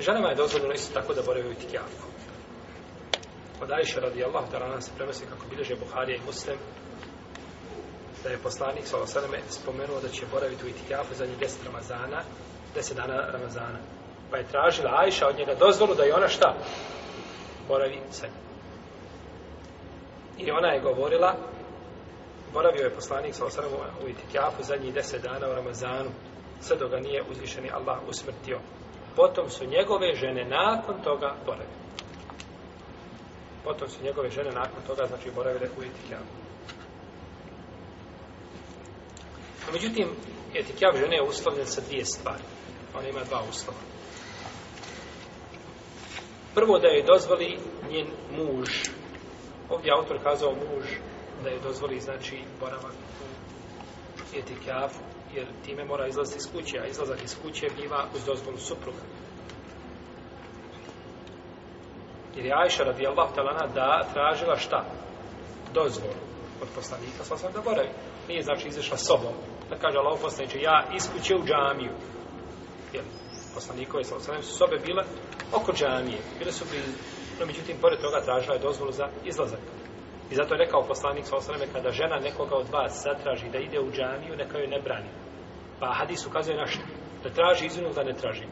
Ženama je dozvoljeno isto tako da boraju biti jako. Kod Ajša radi Allah, da nam se prenosi kako bilježe Buharija i Muslim, da je poslanik Sala Sveme spomenuo da će boraviti u itikafu zadnjih deset Ramazana, deset dana Ramazana. Pa je tražila Ajša od njega dozvolu da je ona šta? Boravi sa njim. I ona je govorila, boravio je poslanik Sala Sveme u itikafu zadnjih deset dana u Ramazanu, sve do ga nije uzvišeni Allah usmrtio potom su njegove žene nakon toga boravile. Potom su njegove žene nakon toga, znači, boravile u Etikjavu. A međutim, Etikjav žene je uslovljen sa dvije stvari. Ona ima dva uslova. Prvo da je dozvoli njen muž. Ovdje autor kazao muž da je dozvoli, znači, boravak u etikaf, jer time mora izlaziti iz kuće, a izlazak iz kuće biva uz dozvolu supruga. Jer je Ajša radi Allah talana da tražila šta? Dozvolu od poslanika, sva sam da boravi. Nije znači izašla sobom. Da kaže Allah poslanicu, ja iz kuće u džamiju. Jer poslanikove sva sam su sobe bile oko džamije. Bile su blizu. No, međutim, pored toga tražila je dozvolu za izlazak. I zato je rekao poslanik sa osreme, kada žena nekoga od vas zatraži da ide u džaniju, neka joj ne brani. Pa hadis ukazuje na što? Da traži izvinu, da ne traži.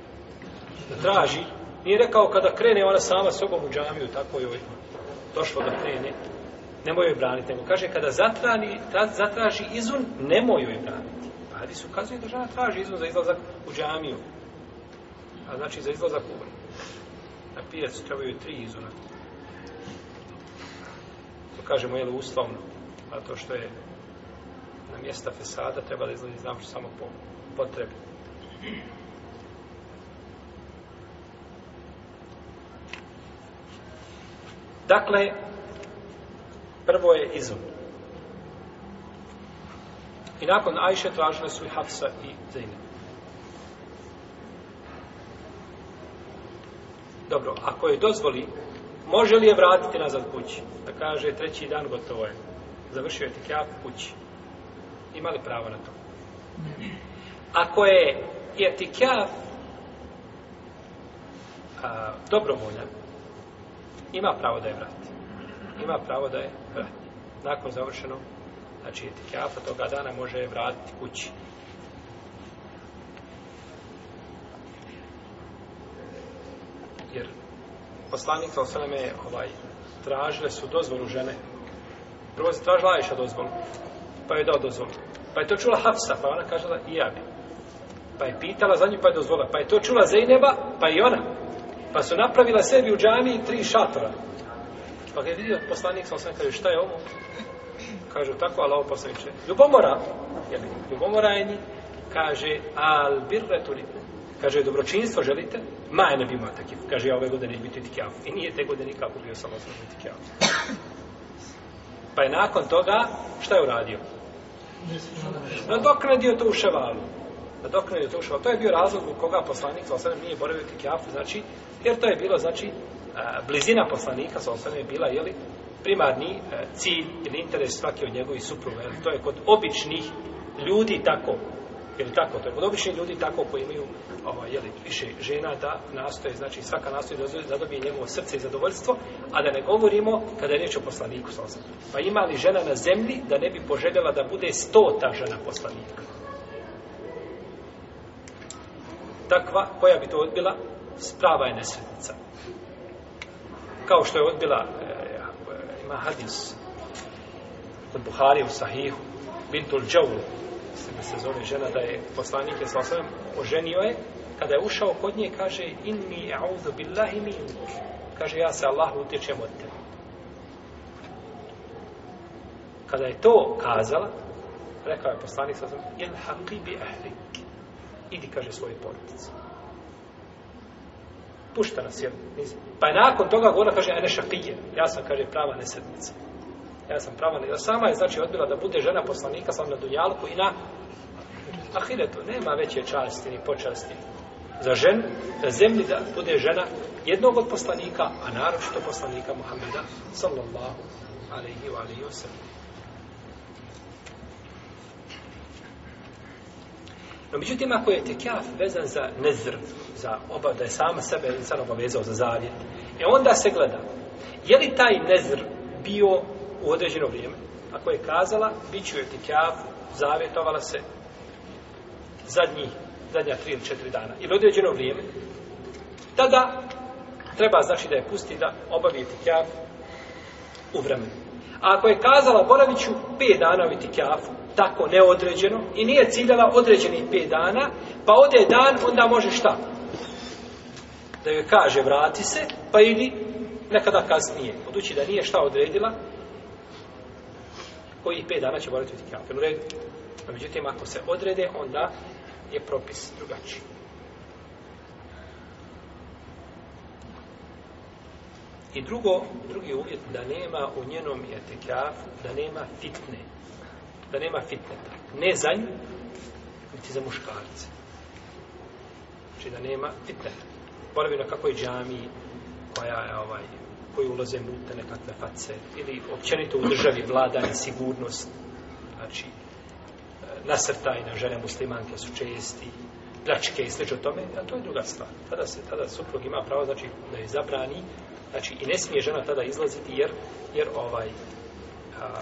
Da traži. Nije rekao kada krene ona sama sobom u džamiju, tako je ovaj došlo da krene. Nemoj joj braniti. Nego kaže kada zatrani, tra, zatraži izun, nemoj joj braniti. Pa hadis ukazuje da žena traži izun za izlazak u džamiju. A znači za izlazak u Na pijac trebaju tri izuna kažemo jeli uslovno, a to što je na mjesta fesada treba da izlazi znam samo po potrebi. Dakle, prvo je izum. I nakon Ajše tražile su i Hafsa i Zeynep. Dobro, ako je dozvoli može li je vratiti nazad kući? Da kaže, treći dan gotovo je. Završio je tikjav kući. Ima li pravo na to? Ako je etikjav dobrovoljan, ima pravo da je vrati. Ima pravo da je vrati. Nakon završeno, znači etikjava toga dana može je vratiti kući. Jer poslanika Osaleme ovaj, tražile su dozvolu žene. Prvo se tražila Ajša dozvolu, pa je dao dozvolu. Pa je to čula Hafsa, pa ona kažela i ja bi. Pa je pitala za nju, pa je dozvola. Pa je to čula Zeyneba, pa i ona. Pa su napravila sebi u džami tri šatora. Pa kad je vidio poslanik, sam sam kaže, šta je ovo? Kažu tako, ali ovo poslaniče. Ljubomora, jel, ljubomora je ni, kaže, al birre turi. Kaže, dobročinstvo želite? Maje ne bi imao takiv. Kaže, ja ove godine neću biti itikav. I nije te godine nikako bio samo sam itikav. Pa je nakon toga, šta je uradio? Nadoknadio to u ševalu. Nadoknadio to u ševalu. To je bio razlog u koga poslanik sa osanem nije boravio itikav. Znači, jer to je bilo, znači, e, blizina poslanika sa osanem je bila, jeli, primarni e, cilj ili interes svaki od njegovih supruga. To je kod običnih ljudi tako. Ili tako, to je kod obični ljudi tako koji imaju ovo, ovaj, jeli, više žena da nastoje, znači svaka nastoje da dobije njegovo srce i zadovoljstvo, a da ne govorimo kada je riječ o poslaniku. Sam. Pa ima li žena na zemlji da ne bi poželjela da bude stota žena poslanika? Takva koja bi to odbila, sprava je nesretnica. Kao što je odbila, e, ima hadis, kod Buhari u Sahihu, Bintul Džavu, sedme sezone žena da je poslanik je sa sam oženio je kada je ušao kod nje kaže inni a'udhu billahi min kaže ja se Allahu utječem od tebe kada je to kazala rekao je poslanik sa sam il haqi bi ahli idi kaže svoje porodice pušta nas jel pa je nakon toga govorila kaže ene šakije ja sam kaže prava nesednica ja sam prava, nego sama je znači odbila da bude žena poslanika sam na dunjalku i na ahiretu. Nema veće časti ni počasti za ženu, na zemlji da bude žena jednog od poslanika, a naročito poslanika Muhammeda, sallallahu alaihi wa alaihi wa No, međutim, ako je tekjaf vezan za nezr, za oba, da je sama sebe insan obavezao za zavjet, e onda se gleda, je li taj nezr bio u određeno vrijeme. Ako je kazala, bit ću etikav, zavjetovala se zadnji, zadnja tri ili četiri dana. Ili određeno vrijeme. Tada treba znači da je pusti da obavi etikav u vremenu. A ako je kazala, boravit ću pet dana u etikavu, tako neodređeno, i nije ciljala određeni pet dana, pa ode dan, onda može šta? Da joj kaže, vrati se, pa ili nekada kasnije. Budući da nije šta odredila, koji i pet dana će morati biti kjafir u redu. A međutim, ako se odrede, onda je propis drugačiji. I drugo, drugi uvjet, da nema u njenom etikafu, da nema fitne. Da nema fitneta. Ne za nju, niti za muškarce. Znači da nema fitneta. Boravi na kakvoj džami koja je ovaj, koji ulaze mute nekakve face ili općenito u državi vlada nesigurnost znači e, nasrtajna žene muslimanke su česti pljačke i sveče o tome, a to je druga stvar. Tada se tada suprug ima pravo znači, da je zabrani, znači i ne smije žena tada izlaziti jer, jer ovaj a,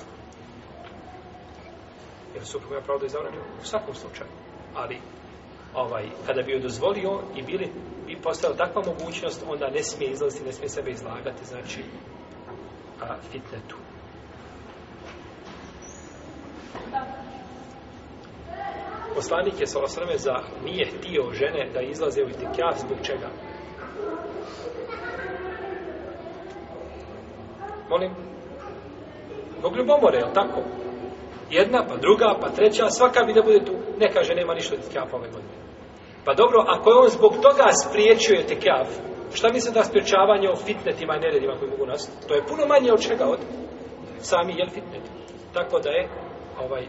jer suprug ima pravo da je zabrani u svakom slučaju. Ali ovaj, kada bi joj dozvolio i bili bi postao takva mogućnost, onda ne smije izlaziti, ne smije sebe izlagati, znači, a, fitnetu. Poslanik je sa osrame za nije htio žene da izlaze u itikaf, zbog čega? Molim? Zbog ljubomore, je tako? Jedna, pa druga, pa treća, svaka bi da bude tu ne kaže nema ništa od tekjafa ove godine. Pa dobro, ako je on zbog toga spriječio je tekjaf, šta mislim da spriječavanje o fitnetima i neredima koji mogu nas? To je puno manje od čega od sami jel fitnet. Tako da je, ovaj,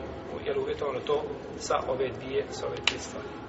jer uvjetovano to sa ove dvije, sa ove dvije stvari.